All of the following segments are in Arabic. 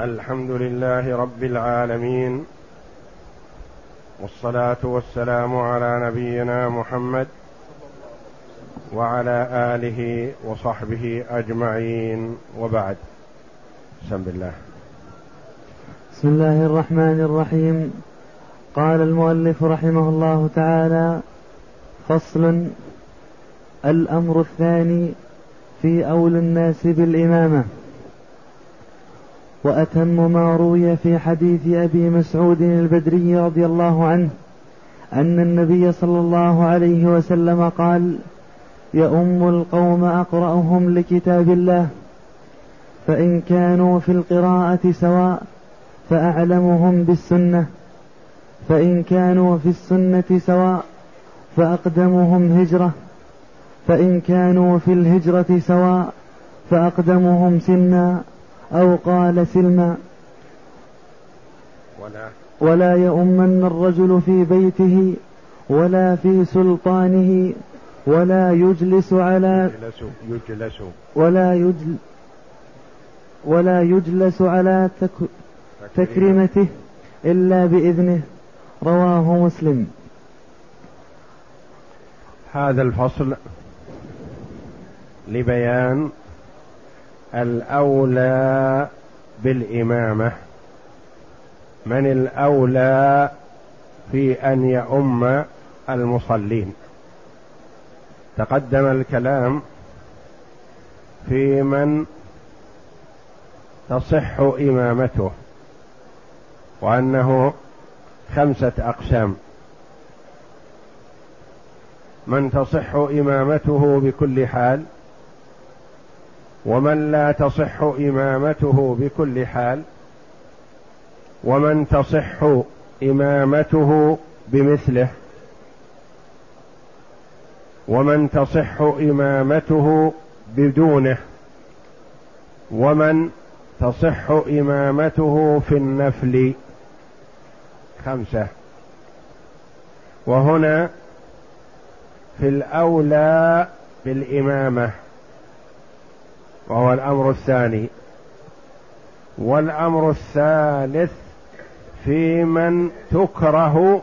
الحمد لله رب العالمين والصلاة والسلام على نبينا محمد وعلى آله وصحبه أجمعين. وبعد. بسم الله. بسم الله الرحمن الرحيم. قال المؤلف رحمه الله تعالى فصل الأمر الثاني في اولى الناس بالإمامة. وأتم ما روي في حديث أبي مسعود البدري رضي الله عنه أن النبي صلى الله عليه وسلم قال يؤم القوم أقرأهم لكتاب الله فإن كانوا في القراءة سواء فأعلمهم بالسنة فإن كانوا في السنة سواء فأقدمهم هجرة فإن كانوا في الهجرة سواء فأقدمهم سنا أو قال سلما ولا. ولا يؤمن الرجل في بيته ولا في سلطانه ولا يجلس على يجلس يجلس. ولا يجل ولا يجلس على تك تكريمته إلا بإذنه. رواه مسلم. هذا الفصل لبيان الأولى بالإمامة. من الأولى في أن يؤم المصلين. تقدم الكلام في من تصح إمامته وأنه خمسة أقسام. من تصح إمامته بكل حال ومن لا تصح إمامته بكل حال ومن تصح إمامته بمثله ومن تصح إمامته بدونه ومن تصح إمامته في النفل. خمسة. وهنا في الأولى بالإمامة. وهو الأمر الثاني. والأمر الثالث في من تكره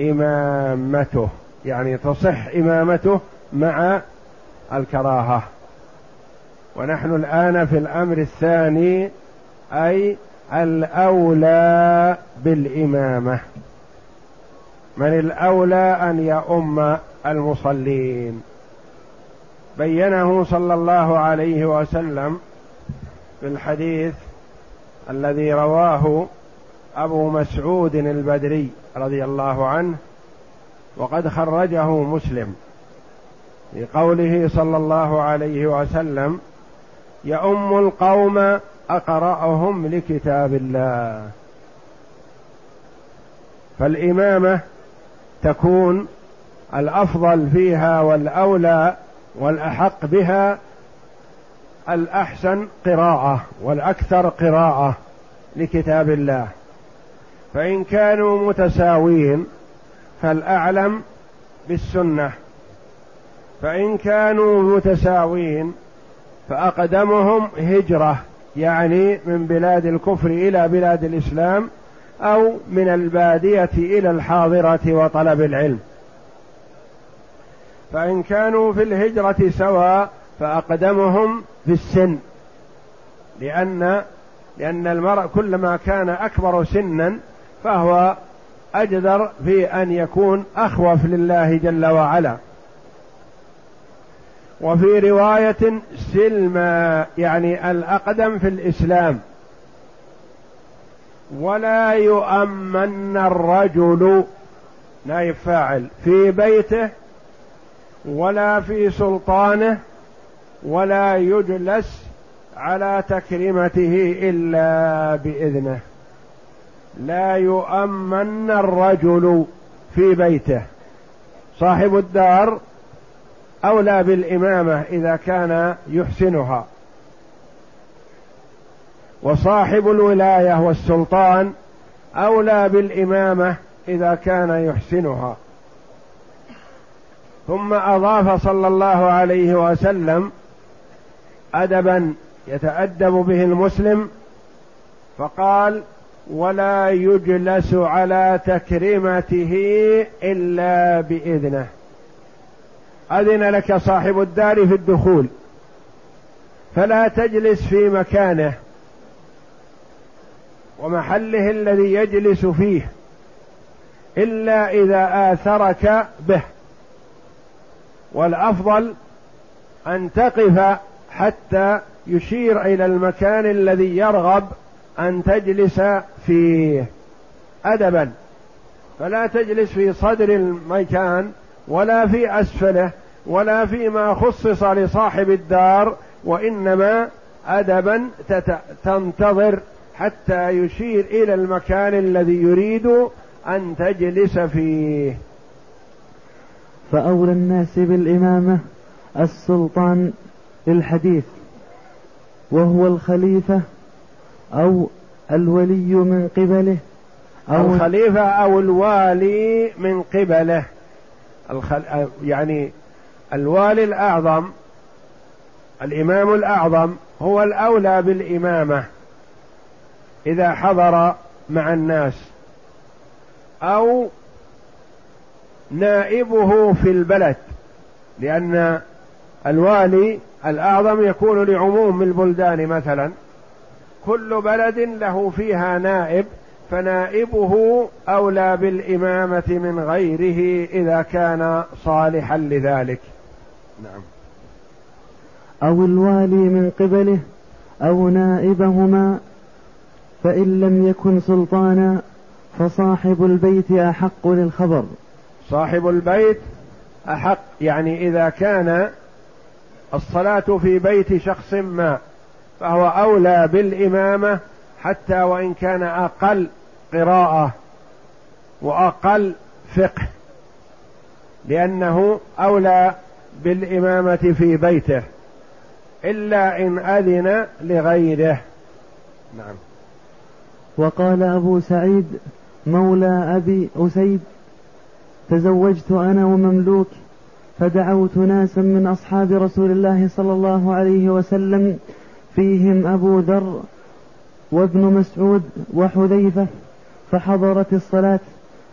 إمامته يعني تصح إمامته مع الكراهة. ونحن الآن في الأمر الثاني أي الأولى بالإمامة. من الأولى أن يؤم المصلين؟ بينه صلى الله عليه وسلم في الحديث الذي رواه أبو مسعود البدري رضي الله عنه وقد خرجه مسلم في قوله صلى الله عليه وسلم يؤم القوم أقرأهم لكتاب الله فالإمامة تكون الأفضل فيها والأولى والأحق بها الأحسن قراءة والأكثر قراءة لكتاب الله. فإن كانوا متساوين فالأعلم بالسنة. فإن كانوا متساوين فأقدمهم هجرة يعني من بلاد الكفر إلى بلاد الإسلام أو من البادية إلى الحاضرة وطلب العلم. فإن كانوا في الهجرة سواء فأقدمهم في السن. لأن لأن المرء كلما كان أكبر سنا فهو أجدر في أن يكون أخوف لله جل وعلا. وفي رواية سلما يعني الأقدم في الإسلام. ولا يؤمن الرجل نائب فاعل في بيته ولا في سلطانه ولا يجلس على تكريمته إلا بإذنه. لا يؤمن الرجل في بيته. صاحب الدار أولى بالإمامة إذا كان يحسنها. وصاحب الولاية والسلطان أولى بالإمامة إذا كان يحسنها. ثم أضاف صلى الله عليه وسلم ادبا يتأدب به المسلم فقال ولا يجلس على تكريمته إلا بإذنه. أذن لك صاحب الدار في الدخول فلا تجلس في مكانه ومحله الذي يجلس فيه إلا إذا آثرك به. والأفضل أن تقف حتى يشير إلى المكان الذي يرغب أن تجلس فيه ادبا. فلا تجلس في صدر المكان ولا في أسفله ولا فيما خصص لصاحب الدار وإنما ادبا تنتظر حتى يشير إلى المكان الذي يريد أن تجلس فيه. فأولى الناس بالإمامة السلطان للحديث وهو الخليفة أو الولي من قبله أو الخليفة أو الوالي من قبله. الخل... يعني الوالي الأعظم الإمام الأعظم هو الأولى بالإمامة إذا حضر مع الناس أو نائبه في البلد لأن الوالي الأعظم يكون لعموم البلدان مثلا. كل بلد له فيها نائب فنائبه أولى بالإمامة من غيره إذا كان صالحا لذلك. نعم. أو الوالي من قبله أو نائبهما فإن لم يكن سلطانا فصاحب البيت أحق للخبر. صاحب البيت أحق يعني إذا كان الصلاة في بيت شخص ما فهو أولى بالإمامة حتى وإن كان أقل قراءة وأقل فقه لأنه أولى بالإمامة في بيته إلا إن أذن لغيره. نعم. وقال أبو سعيد مولى أبي أسيد تزوجت أنا ومملوك فدعوت ناسا من أصحاب رسول الله صلى الله عليه وسلم فيهم أبو ذر وابن مسعود وحذيفة فحضرت الصلاة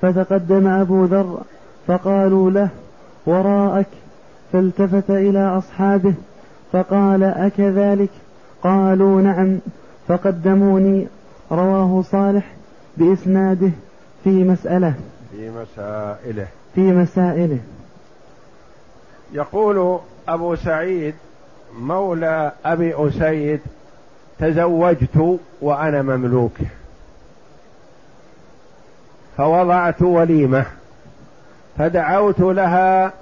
فتقدم أبو ذر فقالوا له وراءك فالتفت إلى أصحابه فقال أكذلك؟ قالوا نعم فقدموني رواه صالح بإسناده في مسألة. مسائله. في مسائله. يقول أبو سعيد مولى أبي أسيد تزوجت وأنا مملوك. فوضعت وليمة فدعوت لها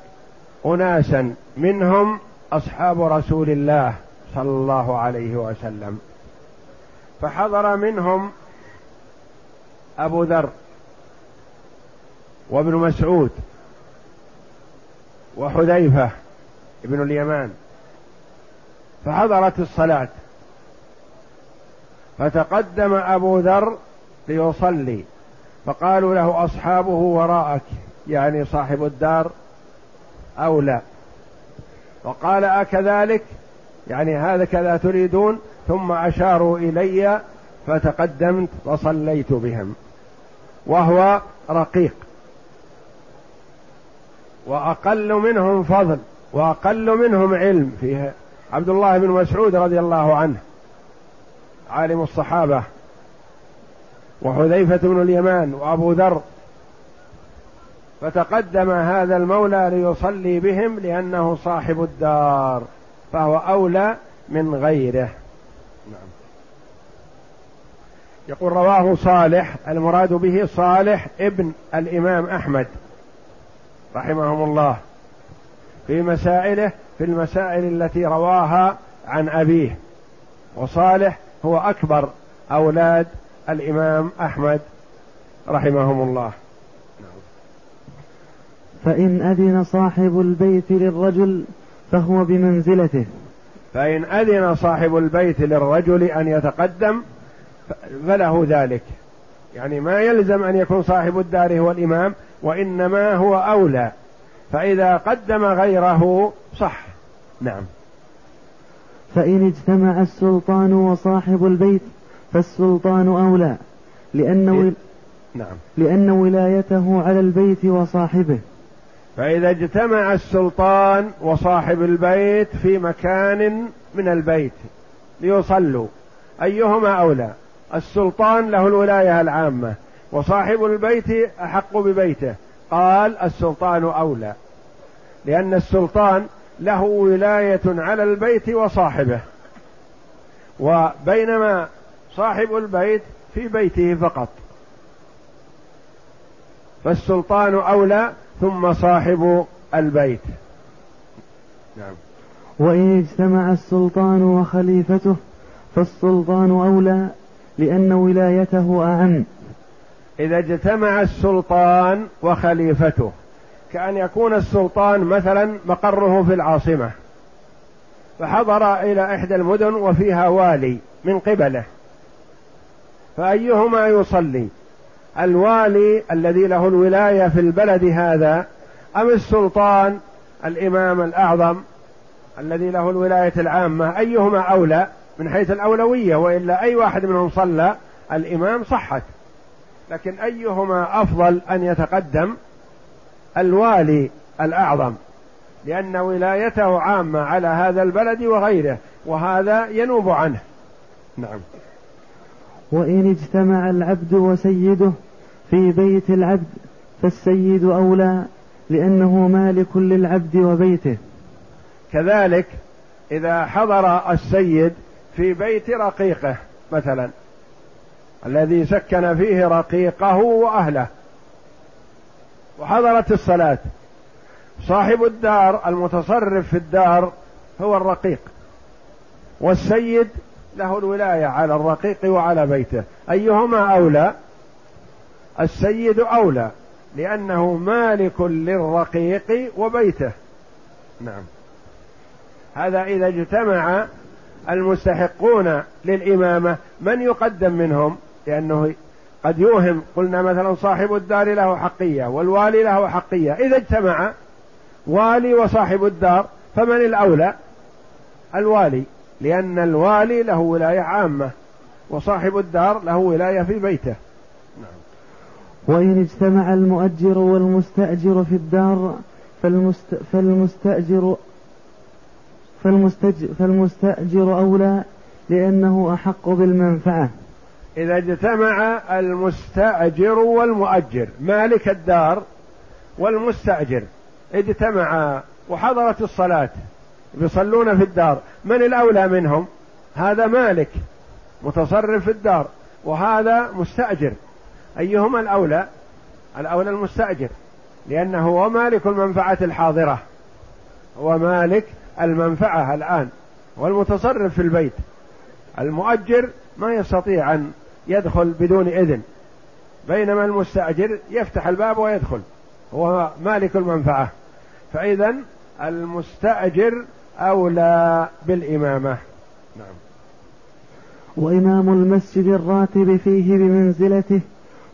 اناسا منهم أصحاب رسول الله صلى الله عليه وسلم. فحضر منهم أبو ذر وابن مسعود وحذيفة ابن اليمان. فحضرت الصلاة. فتقدم أبو ذر ليصلي. فقالوا له أصحابه وراءك يعني صاحب الدار أو لا. وقال أكذلك يعني هذا كذا تريدون ثم أشاروا إلي فتقدمت وصليت بهم. وهو رقيق. وأقل منهم فضل وأقل منهم علم فيه عبد الله بن مسعود رضي الله عنه عالم الصحابة وحذيفة بن اليمان وأبو ذر فتقدم هذا المولى ليصلي بهم لأنه صاحب الدار فهو أولى من غيره. نعم. يقول رواه صالح المراد به صالح ابن الإمام أحمد. رحمهم الله في مسائله في المسائل التي رواها عن أبيه. وصالح هو أكبر أولاد الإمام أحمد رحمهم الله فإن أذن صاحب البيت للرجل فهو بمنزلته. فإن أذن صاحب البيت للرجل أن يتقدم فله ذلك. يعني ما يلزم أن يكون صاحب الدار هو الإمام وإنما هو أولى. فإذا قدم غيره صح. نعم. فإن اجتمع السلطان وصاحب البيت فالسلطان أولى لأن إيه؟ نعم. لأن ولايته على البيت وصاحبه. فإذا اجتمع السلطان وصاحب البيت في مكان من البيت ليصلوا أيهما أولى؟ السلطان له الولاية العامة. وصاحب البيت أحق ببيته. قال السلطان أولى. لأن السلطان له ولاية على البيت وصاحبه. وبينما صاحب البيت في بيته فقط. فالسلطان أولى ثم صاحب البيت. نعم. وإن اجتمع السلطان وخليفته فالسلطان أولى لأن ولايته أعم. إذا اجتمع السلطان وخليفته كأن يكون السلطان مثلا مقره في العاصمة فحضر إلى إحدى المدن وفيها والي من قبله فأيهما يصلي؟ الوالي الذي له الولاية في البلد هذا أم السلطان الإمام الأعظم الذي له الولاية العامة؟ أيهما أولى؟ من حيث الأولوية وإلا أي واحد منهم صلى الإمام صحت. لكن أيهما أفضل أن يتقدم الوالي الأعظم؟ لأن ولايته عامة على هذا البلد وغيره وهذا ينوب عنه. نعم. وإن اجتمع العبد وسيده في بيت العبد فالسيد أولى لأنه مالك للعبد وبيته. كذلك إذا حضر السيد في بيت رقيقه مثلا الذي سكن فيه رقيقه وأهله. وحضرت الصلاة. صاحب الدار المتصرف في الدار هو الرقيق. والسيد له الولاية على الرقيق وعلى بيته. أيهما أولى؟ السيد أولى لأنه مالك للرقيق وبيته. نعم. هذا إذا اجتمع المستحقون للإمامة من يقدم منهم؟ لأنه قد يوهم قلنا مثلا صاحب الدار له حقية والوالي له حقية. إذا اجتمع والي وصاحب الدار فمن الأولى؟ الوالي لأن الوالي له ولاية عامة وصاحب الدار له ولاية في بيته. نعم. وإن اجتمع المؤجر والمستأجر في الدار فالمست... فالمستأجر فالمستأجر, فالمستأجر أولى لأنه أحق بالمنفعة. إذا اجتمع المستأجر والمؤجر. مالك الدار والمستأجر. اجتمعا وحضرت الصلاة. يصلون في الدار. من الأولى منهم؟ هذا مالك. متصرف في الدار. وهذا مستأجر. أيهما الأولى؟ الأولى المستأجر. لأنه هو مالك المنفعة الحاضرة. هو مالك المنفعة الآن. والمتصرف في البيت. المؤجر ما يستطيع أن يدخل بدون إذن. بينما المستأجر يفتح الباب ويدخل. هو مالك المنفعة. فإذا المستأجر أولى بالإمامة. نعم. وإمام المسجد الراتب فيه بمنزلته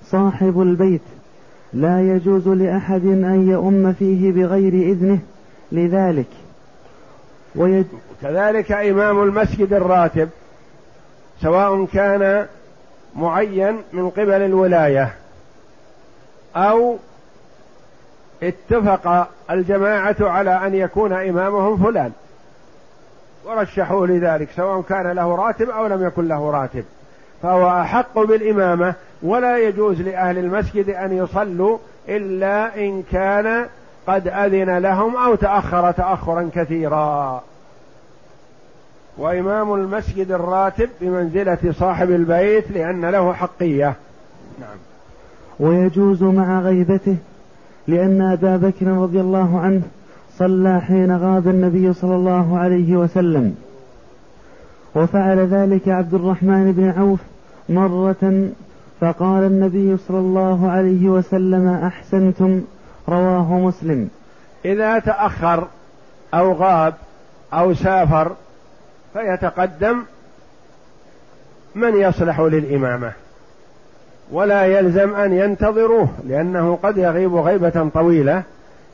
صاحب البيت. لا يجوز لأحد أن يؤم فيه بغير إذنه. لذلك. ويج... كذلك إمام المسجد الراتب سواء كان معين من قبل الولاية أو اتفق الجماعة على أن يكون إمامهم فلان. ورشحوا لذلك سواء كان له راتب أو لم يكن له راتب. فهو أحق بالإمامة ولا يجوز لأهل المسجد أن يصلوا إلا إن كان قد أذن لهم أو تأخر تأخرا كثيرا. وإمام المسجد الراتب بمنزلة صاحب البيت لأن له حقية. نعم. ويجوز مع غيبته لأن أبا بكر رضي الله عنه صلى حين غاب النبي صلى الله عليه وسلم. وفعل ذلك عبد الرحمن بن عوف مرة فقال النبي صلى الله عليه وسلم أحسنتم رواه مسلم. إذا تأخر أو غاب أو سافر فيتقدم من يصلح للإمامة. ولا يلزم أن ينتظروه لأنه قد يغيب غيبة طويلة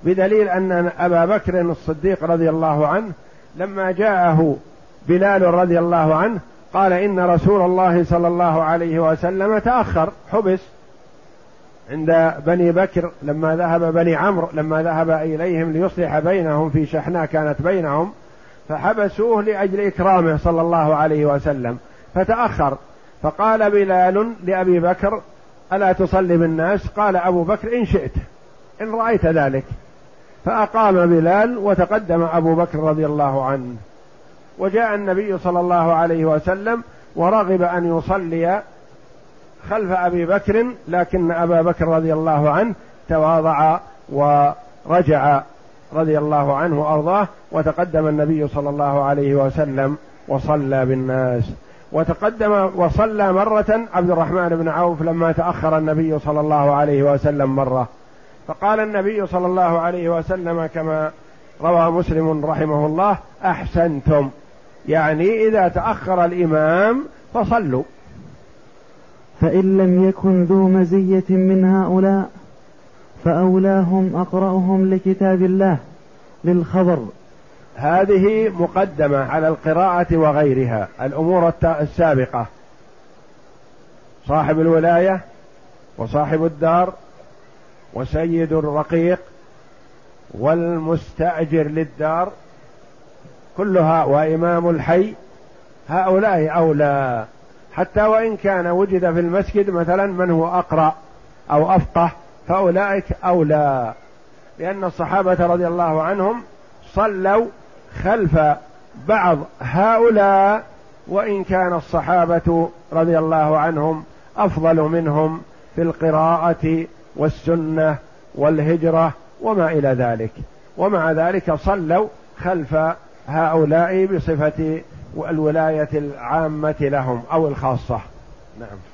بدليل أن أبا بكر الصديق رضي الله عنه لما جاءه بلال رضي الله عنه قال إن رسول الله صلى الله عليه وسلم تأخر حبس. عند بني بكر لما ذهب بني عمرو لما ذهب إليهم ليصلح بينهم في شحناء كانت بينهم فحبسوه لأجل إكرامه صلى الله عليه وسلم فتأخر. فقال بلال لأبي بكر ألا تصلي بالناس؟ قال أبو بكر إن شئت إن رأيت ذلك. فأقام بلال وتقدم أبو بكر رضي الله عنه. وجاء النبي صلى الله عليه وسلم ورغب أن يصلي خلف أبي بكر لكن أبا بكر رضي الله عنه تواضع ورجع. رضي الله عنه وأرضاه وتقدم النبي صلى الله عليه وسلم وصلى بالناس. وتقدم وصلى مرة عبد الرحمن بن عوف لما تأخر النبي صلى الله عليه وسلم مرة. فقال النبي صلى الله عليه وسلم كما روى مسلم رحمه الله أحسنتم. يعني إذا تأخر الإمام فصلوا. فإن لم يكن ذو مزية من هؤلاء فأولاهم أقرأهم لكتاب الله للخبر. هذه مقدمة على القراءة وغيرها الأمور السابقة. صاحب الولاية وصاحب الدار وسيد الرقيق والمستأجر للدار كلها وإمام الحي. هؤلاء أولى. حتى وإن كان وجد في المسجد مثلا من هو أقرأ أو أفقه فأولئك أولى لأن الصحابة رضي الله عنهم صلوا خلف بعض هؤلاء وإن كان الصحابة رضي الله عنهم أفضل منهم في القراءة والسنة والهجرة وما إلى ذلك. ومع ذلك صلوا خلف هؤلاء بصفة الولاية العامة لهم أو الخاصة. نعم.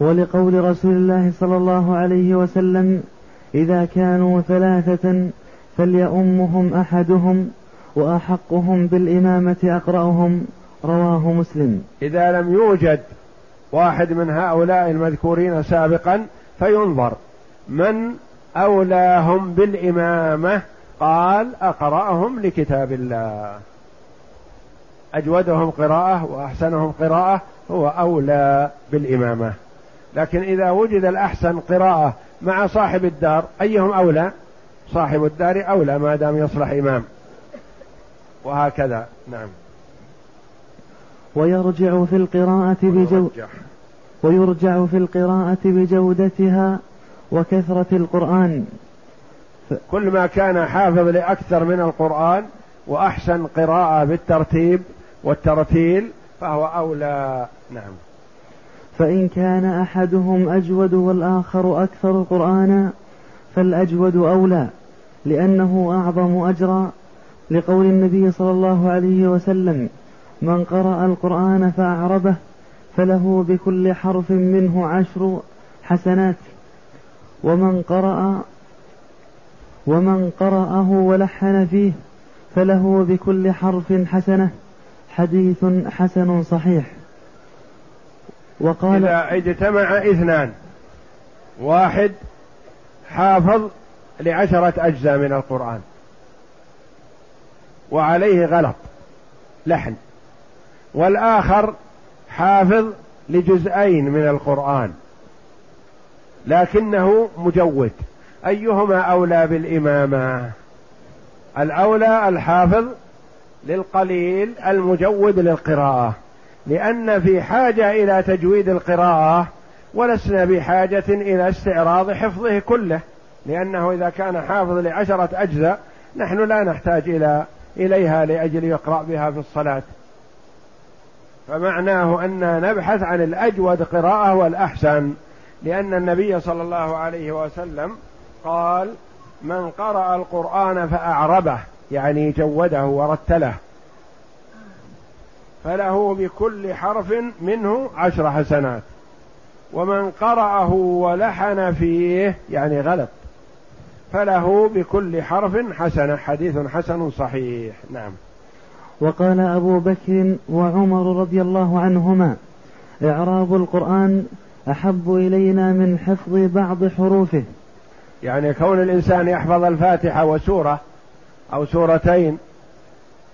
ولقول رسول الله صلى الله عليه وسلم إذا كانوا ثلاثة فليؤمهم أحدهم وأحقهم بالإمامة أقرأهم. رواه مسلم. إذا لم يوجد واحد من هؤلاء المذكورين سابقا فينظر. من أولاهم بالإمامة؟ قال أقرأهم لكتاب الله. أجودهم قراءة وأحسنهم قراءة هو أولى بالإمامة. لكن إذا وجد الأحسن قراءة مع صاحب الدار أيهم أولى؟ صاحب الدار أولى ما دام يصلح إمام. وهكذا نعم. ويرجع في القراءة بجو ويرجع في القراءة بجودتها وكثرة القرآن. ف... كل ما كان حافظ لأكثر من القرآن وأحسن قراءة بالترتيب والترتيل فهو أولى. نعم. فإن كان أحدهم أجود والآخر أكثر قرآنا فالأجود أولى لأنه أعظم أجرا. لقول النبي صلى الله عليه وسلم من قرأ القرآن فأعربه فله بكل حرف منه عشر حسنات. ومن قرأ ومن قرأه ولحن فيه فله بكل حرف حسنة. حديث حسن صحيح. وقال إذا اجتمع اثنان. واحد حافظ لعشرة أجزاء من القرآن. وعليه غلط لحن. والآخر حافظ لجزئين من القرآن. لكنه مجود. أيهما أولى بالإمامة؟ الأولى الحافظ للقليل المجود للقراءة. لأن في حاجة إلى تجويد القراءة ولسنا بحاجة إلى استعراض حفظه كله. لأنه إذا كان حافظ لعشرة أجزاء نحن لا نحتاج إلى إليها لأجل يقرأ بها في الصلاة. فمعناه أن نبحث عن الأجود قراءة والأحسن لأن النبي صلى الله عليه وسلم قال من قرأ القرآن فأعربه يعني جوده ورتله. فله بكل حرف منه عشر حسنات. ومن قرأه ولحن فيه يعني غلط. فله بكل حرف حسنة حديث حسن صحيح. نعم. وقال أبو بكر وعمر رضي الله عنهما إعراب القرآن أحب إلينا من حفظ بعض حروفه. يعني كون الإنسان يحفظ الفاتحة وسورة أو سورتين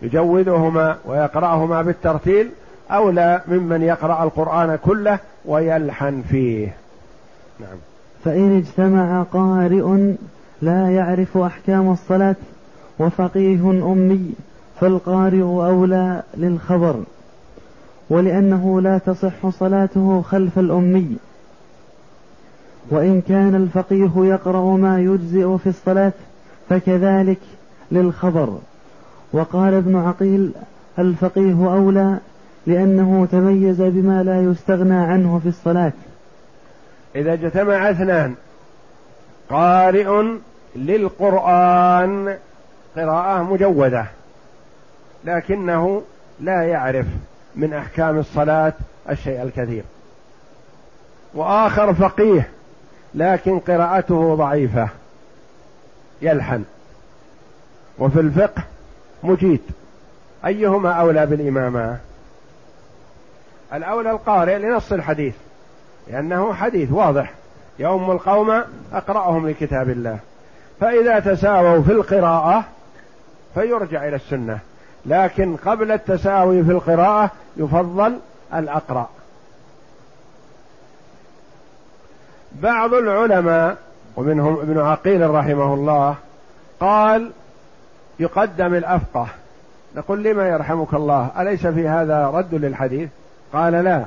يجودهما ويقرأهما بالترتيل أولى ممن يقرأ القرآن كله ويلحن فيه. نعم. فإن اجتمع قارئ لا يعرف أحكام الصلاة وفقيه أمي فالقارئ أولى للخبر ولأنه لا تصح صلاته خلف الأمي. وإن كان الفقيه يقرأ ما يجزئ في الصلاة فكذلك للخبر. وقال ابن عقيل الفقيه أولى لأنه تميز بما لا يستغنى عنه في الصلاة. إذا اجتمع اثنان قارئ للقرآن قراءة مجودة لكنه لا يعرف من أحكام الصلاة الشيء الكثير. وآخر فقيه لكن قراءته ضعيفة يلحن. وفي الفقه مجيد. أيهما أولى بالإمامة؟ الأولى القارئ لنص الحديث لأنه حديث واضح. يوم القوم أقرأهم لكتاب الله. فإذا تساووا في القراءة فيرجع إلى السنة. لكن قبل التساوي في القراءة يفضل الأقرأ. بعض العلماء ومنهم ابن عقيل رحمه الله قال يقدم الأفقه. نقول لما يرحمك الله؟ أليس في هذا رد للحديث؟ قال لا.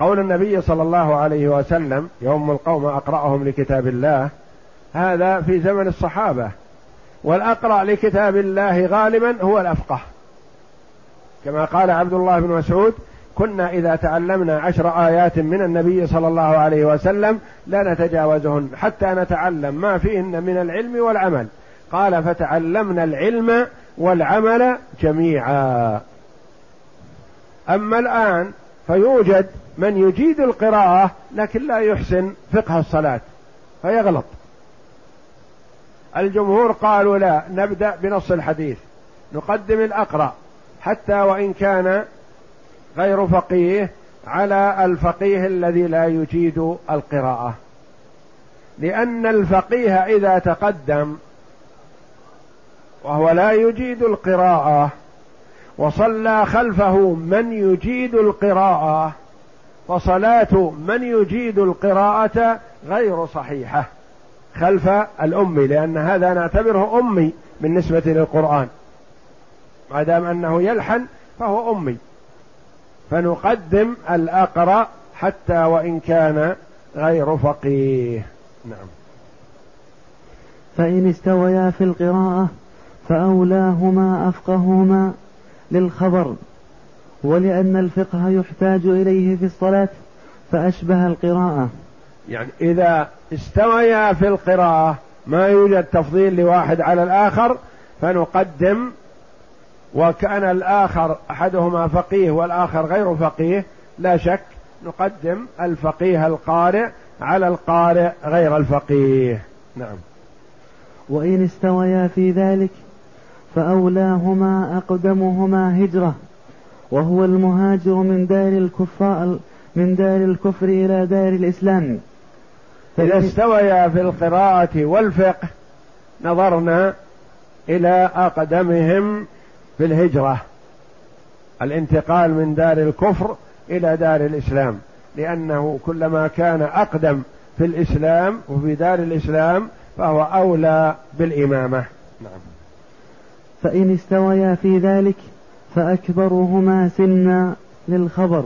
قول النبي صلى الله عليه وسلم يوم القوم أقرأهم لكتاب الله هذا في زمن الصحابة. والأقرأ لكتاب الله غالبا هو الأفقه. كما قال عبد الله بن مسعود كنا إذا تعلمنا عشر آيات من النبي صلى الله عليه وسلم لا نتجاوزهن حتى نتعلم ما فيهن من العلم والعمل. قال فتعلمنا العلم والعمل جميعا. أما الآن فيوجد من يجيد القراءة لكن لا يحسن فقه الصلاة فيغلط. الجمهور قالوا لا نبدأ بنص الحديث نقدم الأقرأ حتى وإن كان غير فقيه على الفقيه الذي لا يجيد القراءة. لأن الفقيه إذا تقدم وهو لا يجيد القراءة وصلى خلفه من يجيد القراءة فصلاة من يجيد القراءة غير صحيحة خلف الأمي لأن هذا نعتبره أمي بالنسبة للقرآن. ما دام أنه يلحن فهو أمي. فنقدم الأقرأ حتى وإن كان غير فقيه. نعم. فإن استويا في القراءة فأولاهما أفقههما للخبر ولأن الفقه يحتاج إليه في الصلاة فأشبه القراءة. يعني إذا استويا في القراءة ما يوجد تفضيل لواحد على الآخر فنقدم وكأن الآخر أحدهما فقيه والآخر غير فقيه لا شك نقدم الفقيه القارئ على القارئ غير الفقيه. نعم. وإن استويا في ذلك فأولاهما أقدمهما هجرة وهو المهاجر من دار الكفار من دار الكفر إلى دار الإسلام. إذا استويا في القراءة والفقه نظرنا إلى أقدمهم في الهجرة. الانتقال من دار الكفر إلى دار الإسلام لأنه كلما كان أقدم في الإسلام وفي دار الإسلام فهو أولى بالإمامة. نعم. فإن استويا في ذلك فأكبرهما سنا للخبر.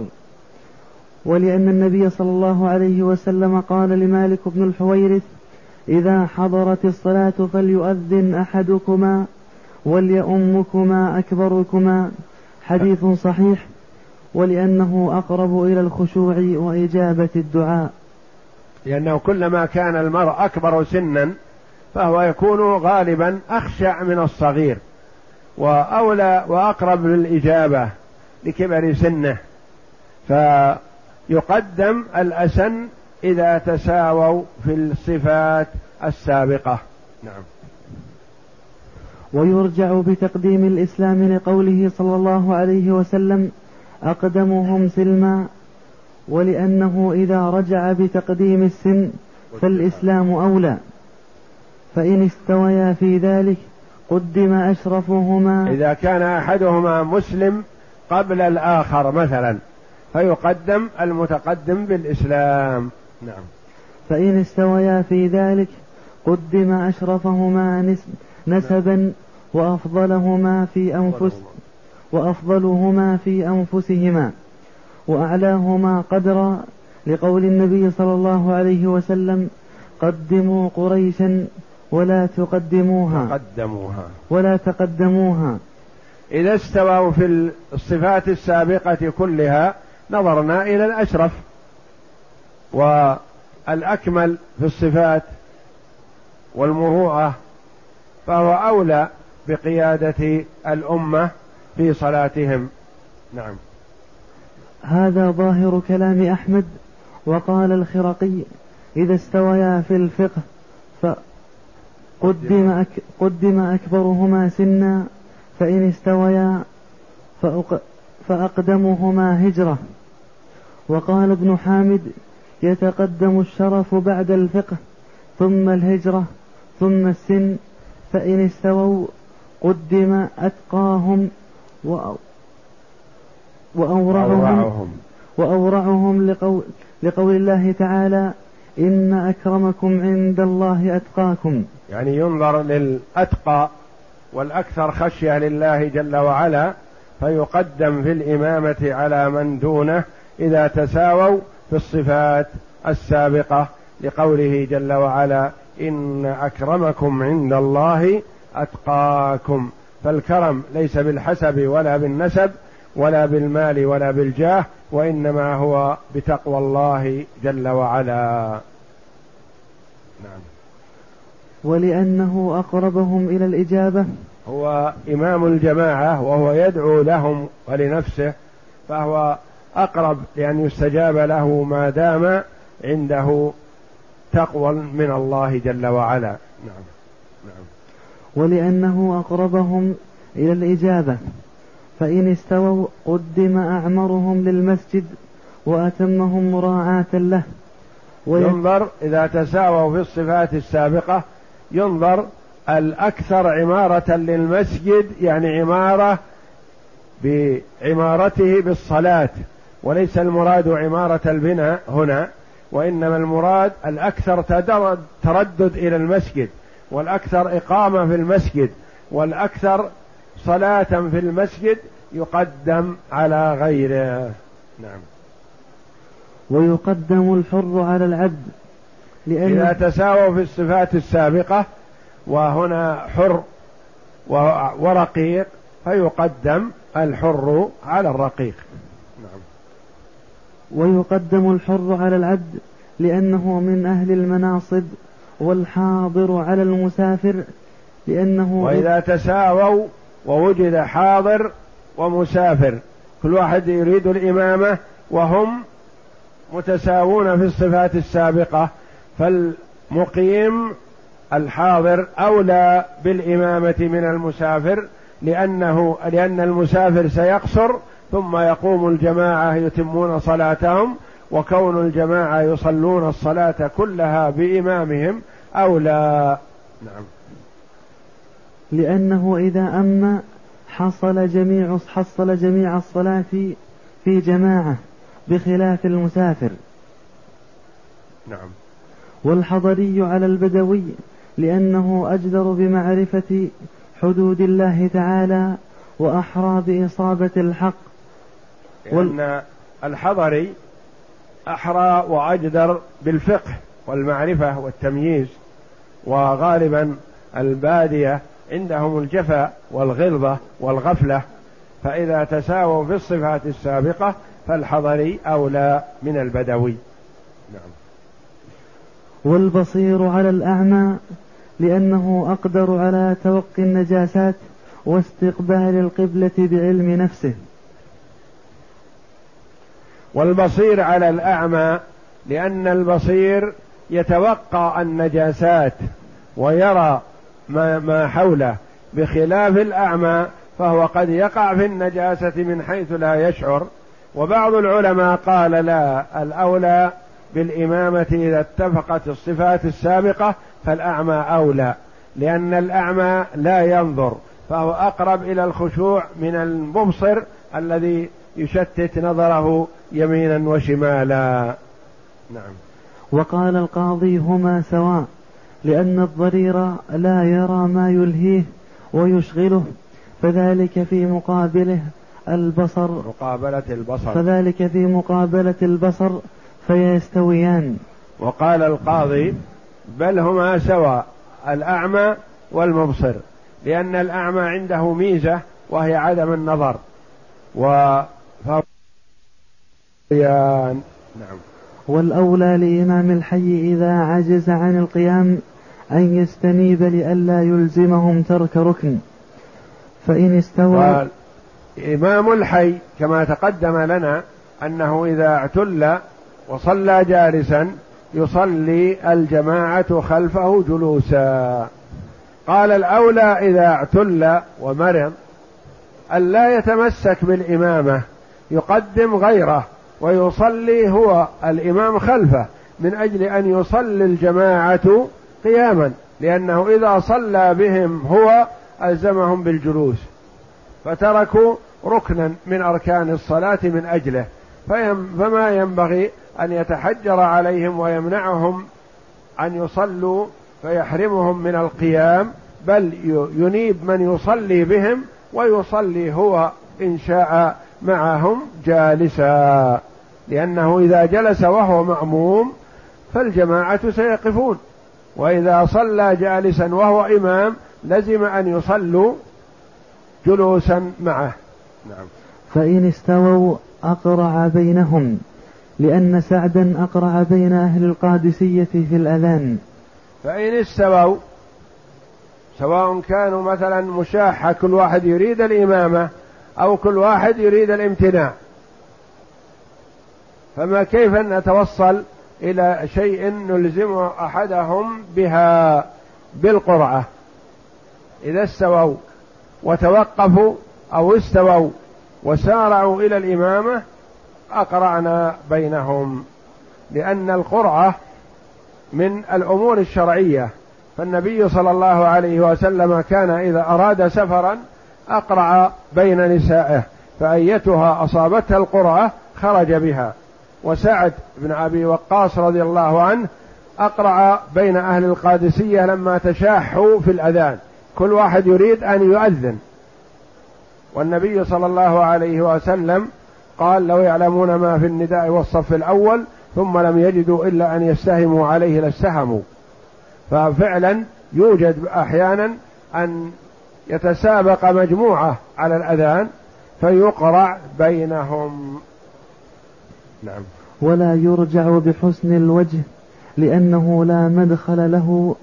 ولأن النبي صلى الله عليه وسلم قال لمالك بن الحويرث إذا حضرت الصلاة فليؤذن أحدكما وليؤمكما أكبركما. حديث صحيح ولأنه أقرب إلى الخشوع وإجابة الدعاء. لأنه كلما كان المرء أكبر سنا فهو يكون غالبا أخشع من الصغير. وأولى وأقرب للإجابة لكبر سنة. فيقدم الأسن إذا تساووا في الصفات السابقة. نعم. ويرجع بتقديم الإسلام لقوله صلى الله عليه وسلم أقدمهم سلما ولأنه إذا رجع بتقديم السن فالإسلام أولى. فإن استويا في ذلك قدم أشرفهما. إذا كان أحدهما مسلم قبل الآخر مثلا فيقدم المتقدم بالإسلام. نعم. فإن استويا في ذلك قدم أشرفهما نسبا وأفضلهما في أنفس وأفضلهما في أنفسهما وأعلاهما قدرا. لقول النبي صلى الله عليه وسلم قدموا قريشا ولا تقدموها. تقدموها. ولا تقدموها. إذا استووا في الصفات السابقة كلها نظرنا إلى الأشرف. والأكمل في الصفات والمروءة فهو أولى بقيادة الأمة في صلاتهم. نعم. هذا ظاهر كلام أحمد وقال الخرقي إذا استويا في الفقه فقدم أك قدم أكبرهما سنا فإن استويا فأق فأقدمهما هجرة. وقال ابن حامد يتقدم الشرف بعد الفقه ثم الهجرة ثم السن فإن استووا قدم أتقاهم وأورعهم وأورعهم لقول, لقول الله تعالى إن أكرمكم عند الله أتقاكم. يعني ينظر للأتقى والأكثر خشية لله جل وعلا فيقدم في الإمامة على من دونه إذا تساووا في الصفات السابقة لقوله جل وعلا إن أكرمكم عند الله أتقاكم. فالكرم ليس بالحسب ولا بالنسب ولا بالمال ولا بالجاه وإنما هو بتقوى الله جل وعلا. نعم. ولأنه أقربهم إلى الإجابة. هو إمام الجماعة وهو يدعو لهم ولنفسه فهو أقرب لأن يستجاب له ما دام عنده تقوى من الله جل وعلا. نعم. نعم. ولأنه أقربهم إلى الإجابة. فإن استووا قدم أعمرهم للمسجد وأتمهم مراعاة له. ينظر إذا تساووا في الصفات السابقة ينظر الأكثر عمارة للمسجد يعني عمارة بعمارته بالصلاة وليس المراد عمارة البناء هنا وإنما المراد الأكثر تردد إلى المسجد والأكثر إقامة في المسجد والأكثر صلاة في المسجد يقدم على غيره. نعم. ويقدم الحر على العبد. لأن إذا تساووا في الصفات السابقة وهنا حر ورقيق فيقدم الحر على الرقيق. نعم. ويقدم الحر على العبد لأنه من أهل المناصب والحاضر على المسافر لأنه وإذا تساووا ووجد حاضر ومسافر كل واحد يريد الإمامة وهم متساوون في الصفات السابقة. فالمقيم الحاضر أولى بالإمامة من المسافر لأنه لأن المسافر سيقصر ثم يقوم الجماعة يتمون صلاتهم وكون الجماعة يصلون الصلاة كلها بإمامهم أولى. نعم. لأنه إذا أما حصل جميع حصل جميع الصلاة في جماعة بخلاف المسافر. نعم. والحضري على البدوي لأنه أجدر بمعرفة حدود الله تعالى وأحرى بإصابة الحق. لأن الحضري أحرى وأجدر بالفقه والمعرفة والتمييز وغالبا البادية عندهم الجفا والغلظة والغفلة. فإذا تساووا في الصفات السابقة فالحضري أولى من البدوي. والبصير على الأعمى لأنه أقدر على توقي النجاسات واستقبال القبلة بعلم نفسه. والبصير على الأعمى لأن البصير يتوقع النجاسات ويرى ما, ما حوله بخلاف الأعمى فهو قد يقع في النجاسة من حيث لا يشعر. وبعض العلماء قال لا الأولى بالإمامة إذا اتفقت الصفات السابقة فالأعمى أولى لأن الأعمى لا ينظر فهو أقرب إلى الخشوع من المبصر الذي يشتت نظره يمينا وشمالا. نعم. وقال القاضي هما سواء لأن الضرير لا يرى ما يلهيه ويشغله فذلك في مقابله البصر. مقابلة البصر. فذلك في مقابلة البصر فيستويان. وقال القاضي بل هما سواء الأعمى والمبصر لأن الأعمى عنده ميزة وهي عدم النظر. و نعم. والأولى لإمام الحي إذا عجز عن القيام أن يستنيب لئلا يلزمهم ترك ركن. فإن استوى إمام الحي كما تقدم لنا أنه إذا اعتل وصلى جالسا يصلي الجماعة خلفه جلوسا. قال الأولى إذا اعتل ومرض ألا يتمسك بالإمامة يقدم غيره ويصلي هو الإمام خلفه من أجل أن يصلي الجماعة قياما لأنه إذا صلى بهم هو ألزمهم بالجلوس. فتركوا ركنا من أركان الصلاة من أجله. فما ينبغي أن يتحجر عليهم ويمنعهم أن يصلوا فيحرمهم من القيام بل ينيب من يصلي بهم ويصلي هو إن شاء معهم جالسا. لأنه إذا جلس وهو مأموم فالجماعة سيقفون. وإذا صلى جالسا وهو إمام لزم أن يصلوا جلوسا معه. نعم. فإن استووا أقرع بينهم. لأن سعدا أقرع بين أهل القادسية في الأذان. فإن استووا سواء كانوا مثلا مشاحة كل واحد يريد الإمامة أو كل واحد يريد الامتناع. فما كيف نتوصل إلى شيء نلزم أحدهم بها بالقرعة إذا استووا وتوقفوا أو استووا وسارعوا إلى الإمامة أقرعنا بينهم لأن القرعة من الأمور الشرعية. فالنبي صلى الله عليه وسلم كان إذا أراد سفرا أقرع بين نسائه فأيتها أصابتها القرعة خرج بها. وسعد بن أبي وقاص رضي الله عنه أقرع بين أهل القادسية لما تشاحوا في الأذان. كل واحد يريد أن يؤذن. والنبي صلى الله عليه وسلم قال لو يعلمون ما في النداء والصف الأول ثم لم يجدوا إلا أن يستهموا عليه لاستهموا. ففعلا يوجد أحيانا أن يتسابق مجموعة على الأذان فيقرع بينهم. نعم. ولا يرجع بحسن الوجه لأنه لا مدخل له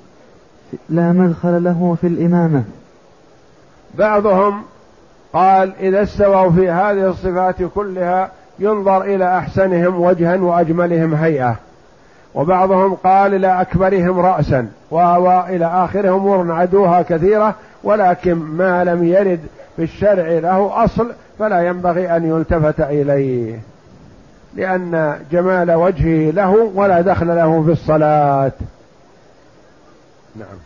لا مدخل له في الإمامة. بعضهم قال إذا استووا في هذه الصفات كلها ينظر إلى أحسنهم وجها وأجملهم هيئة. وبعضهم قال إلى أكبرهم رأسا وإلى آخره أمور عدوها كثيرة ولكن ما لم يرد في الشرع له أصل فلا ينبغي أن يلتفت إليه. لأن جمال وجهه له ولا دخل له في الصلاة. نعم.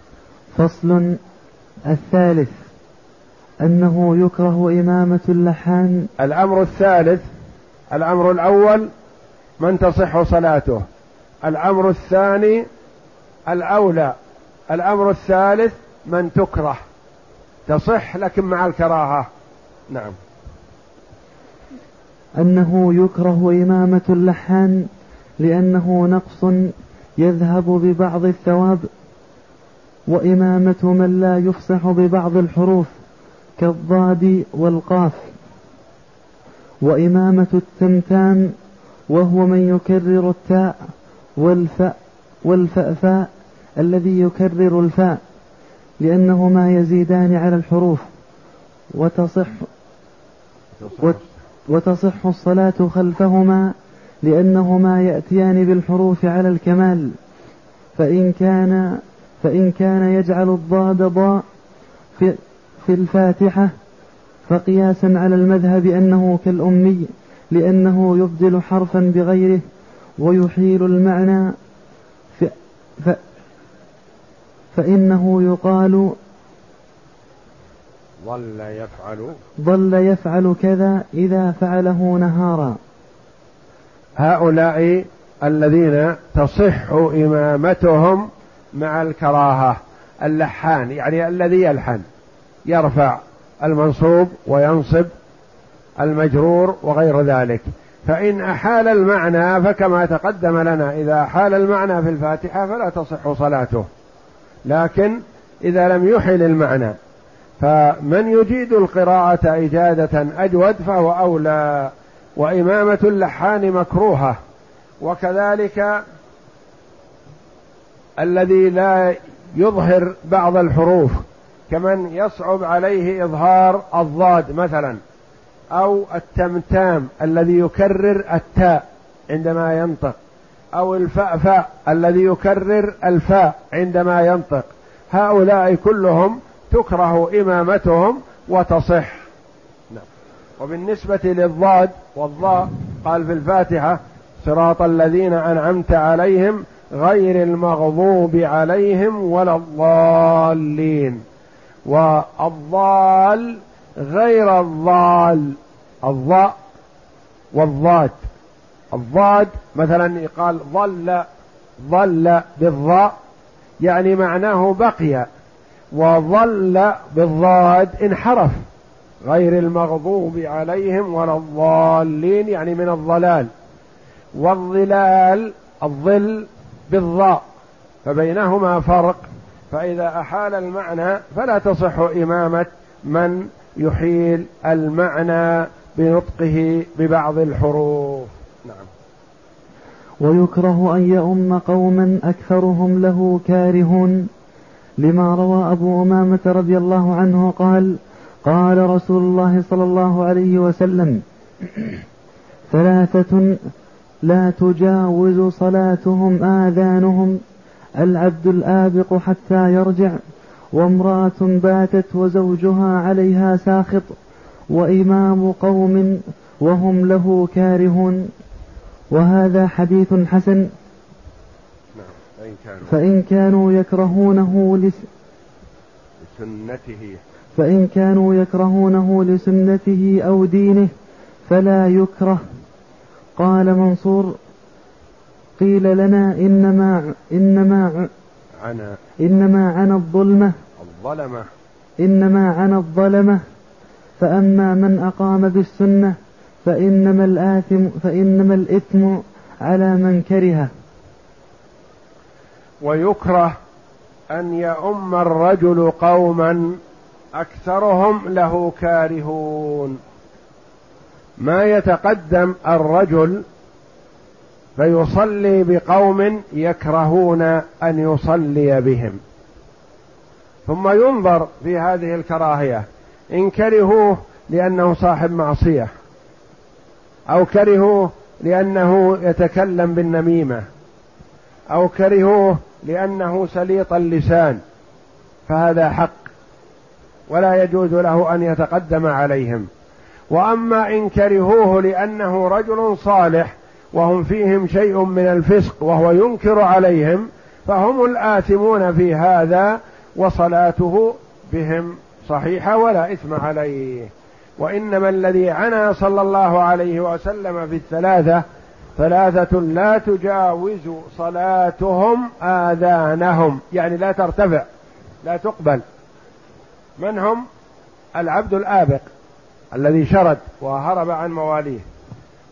فصل الثالث. أنه يكره إمامة اللحان الأمر الثالث الأمر الأول من تصح صلاته. الأمر الثاني الأولى. الأمر الثالث من تكره. تصح لكن مع الكراهة. نعم. أنه يكره إمامة اللحان لأنه نقص يذهب ببعض الثواب وإمامة من لا يفصح ببعض الحروف. كالضاد والقاف. وإمامة التمتام وهو من يكرر التاء والفاء والفأفاء الذي يكرر الفاء لأنهما يزيدان على الحروف. وتصح وتصح الصلاة خلفهما لأنهما يأتيان بالحروف على الكمال. فإن كان فإن كان يجعل الضاد ضاء في, في الفاتحة فقياسا على المذهب أنه كالأمي لأنه يبدل حرفا بغيره ويحيل المعنى ف ف فإنه يقال ظل يفعل ظل يفعل كذا إذا فعله نهارا. هؤلاء الذين تصح إمامتهم مع الكراهة اللحان يعني الذي يلحن. يرفع المنصوب وينصب المجرور وغير ذلك. فإن أحال المعنى فكما تقدم لنا إذا أحال المعنى في الفاتحة فلا تصح صلاته. لكن إذا لم يحل المعنى فمن يجيد القراءة إجادة أجود فهو أولى وإمامة اللحان مكروهة. وكذلك الذي لا يظهر بعض الحروف كمن يصعب عليه إظهار الضاد مثلا أو التمتام الذي يكرر التاء عندما ينطق أو الفأفاء الذي يكرر الفاء عندما ينطق. هؤلاء كلهم تكره إمامتهم وتصح. نعم. وبالنسبة للضاد والضاء قال في الفاتحة صراط الذين أنعمت عليهم غير المغضوب عليهم ولا الضالين. والضال غير الضال. الضاء والضاد. الضاد مثلا يقال ظل ظل بالضاء يعني معناه بقي وظل بالضاد انحرف. غير المغضوب عليهم ولا الضالين يعني من الضلال. والظلال الظل بالضاء فبينهما فرق. فإذا أحال المعنى فلا تصح إمامة من يحيل المعنى بنطقه ببعض الحروف. نعم. ويكره أن يؤم قوما أكثرهم له كارهون. لما روى أبو أمامة رضي الله عنه قال قال رسول الله صلى الله عليه وسلم ثلاثة لا تجاوز صلاتهم آذانهم. العبد الآبق حتى يرجع وامرأة باتت وزوجها عليها ساخط وإمام قوم وهم له كارهون. وهذا حديث حسن. نعم فإن كانوا يكرهونه لس لسنته. فإن كانوا يكرهونه لسنته أو دينه فلا يكره. قال منصور قيل لنا إنما إنما عنا إنما عن الظلمة. الظلمة. إنما عن الظلمة. فأما من أقام بالسنة فإنما الآثم فإنما الإثم على من كره ويكره أن يؤم الرجل قوما أكثرهم له كارهون. ما يتقدم الرجل فيصلي بقوم يكرهون أن يصلي بهم. ثم ينظر في هذه الكراهية. إن كرهوه لأنه صاحب معصية. أو كرهوه لأنه يتكلم بالنميمة. أو كرهوه لأنه سليط اللسان. فهذا حق. ولا يجوز له أن يتقدم عليهم. وأما إن كرهوه لأنه رجل صالح وهم فيهم شيء من الفسق وهو ينكر عليهم فهم الآثمون في هذا وصلاته بهم صحيحة ولا إثم عليه. وإنما الذي عنا صلى الله عليه وسلم في الثلاثة ثلاثة لا تجاوز صلاتهم آذانهم يعني لا ترتفع لا تقبل. من هم؟ العبد الآبق الذي شرد وهرب عن مواليه.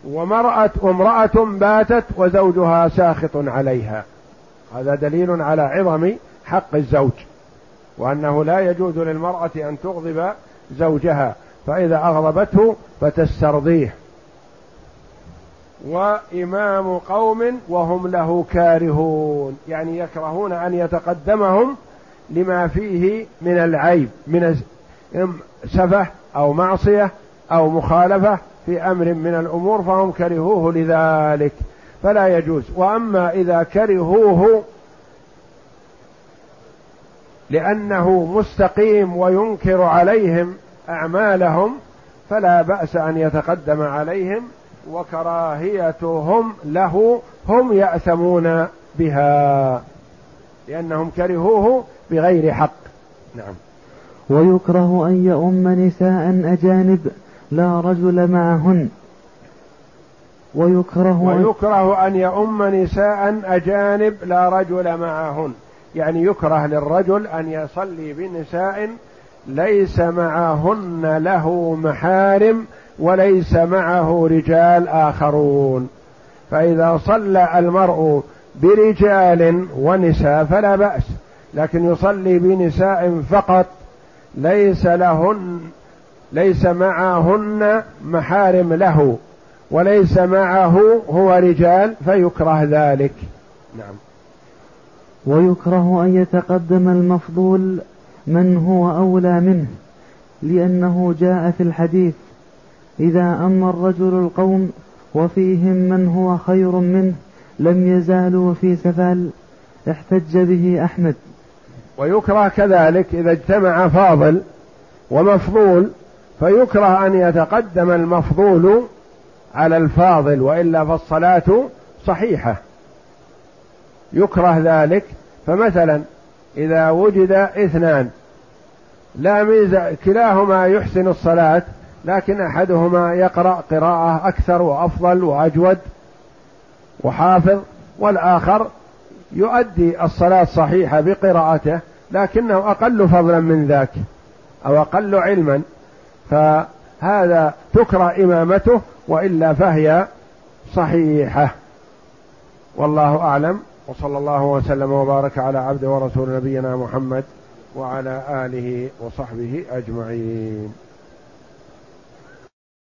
ومرأة وامرأة باتت وزوجها ساخط عليها. هذا دليل على عظم حق الزوج وأنه لا يجوز للمرأة أن تغضب زوجها فإذا أغضبته فتسترضيه. وإمام قوم وهم له كارهون يعني يكرهون أن يتقدمهم لما فيه من العيب من سفه أو معصية أو مخالفة في أمر من الأمور فهم كرهوه لذلك فلا يجوز. وأما إذا كرهوه لأنه مستقيم وينكر عليهم أعمالهم فلا بأس أن يتقدم عليهم وكراهيتهم له هم يأثمون بها لأنهم كرهوه بغير حق. نعم. ويكره أن يؤم نساء أجانب لا رجل معهن ويكره ويكره أن يؤم نساء أجانب لا رجل معهن. يعني يكره للرجل أن يصلي بنساء ليس معهن له محارم وليس معه رجال آخرون. فإذا صلى المرء برجال ونساء فلا بأس لكن يصلي بنساء فقط ليس لهن ليس معهن محارم له وليس معه هو رجال فيكره ذلك. نعم. ويكره أن يتقدم المفضول من هو أولى منه لأنه جاء في الحديث إذا أما الرجل القوم وفيهم من هو خير منه لم يزالوا في سفال احتج به أحمد. ويكره كذلك إذا اجتمع فاضل ومفضول فيكره أن يتقدم المفضول على الفاضل وإلا فالصلاة صحيحة. يكره ذلك. فمثلا إذا وجد اثنان لا ميزه كلاهما يحسن الصلاة لكن أحدهما يقرأ قراءة أكثر وأفضل وأجود وحافظ والآخر يؤدي الصلاة صحيحه بقراءته لكنه أقل فضلا من ذاك أو أقل علما. فهذا تكره إمامته وإلا فهي صحيحة. والله أعلم. وصلى الله وسلم وبارك على عبد ورسول نبينا محمد وعلى آله وصحبه أجمعين.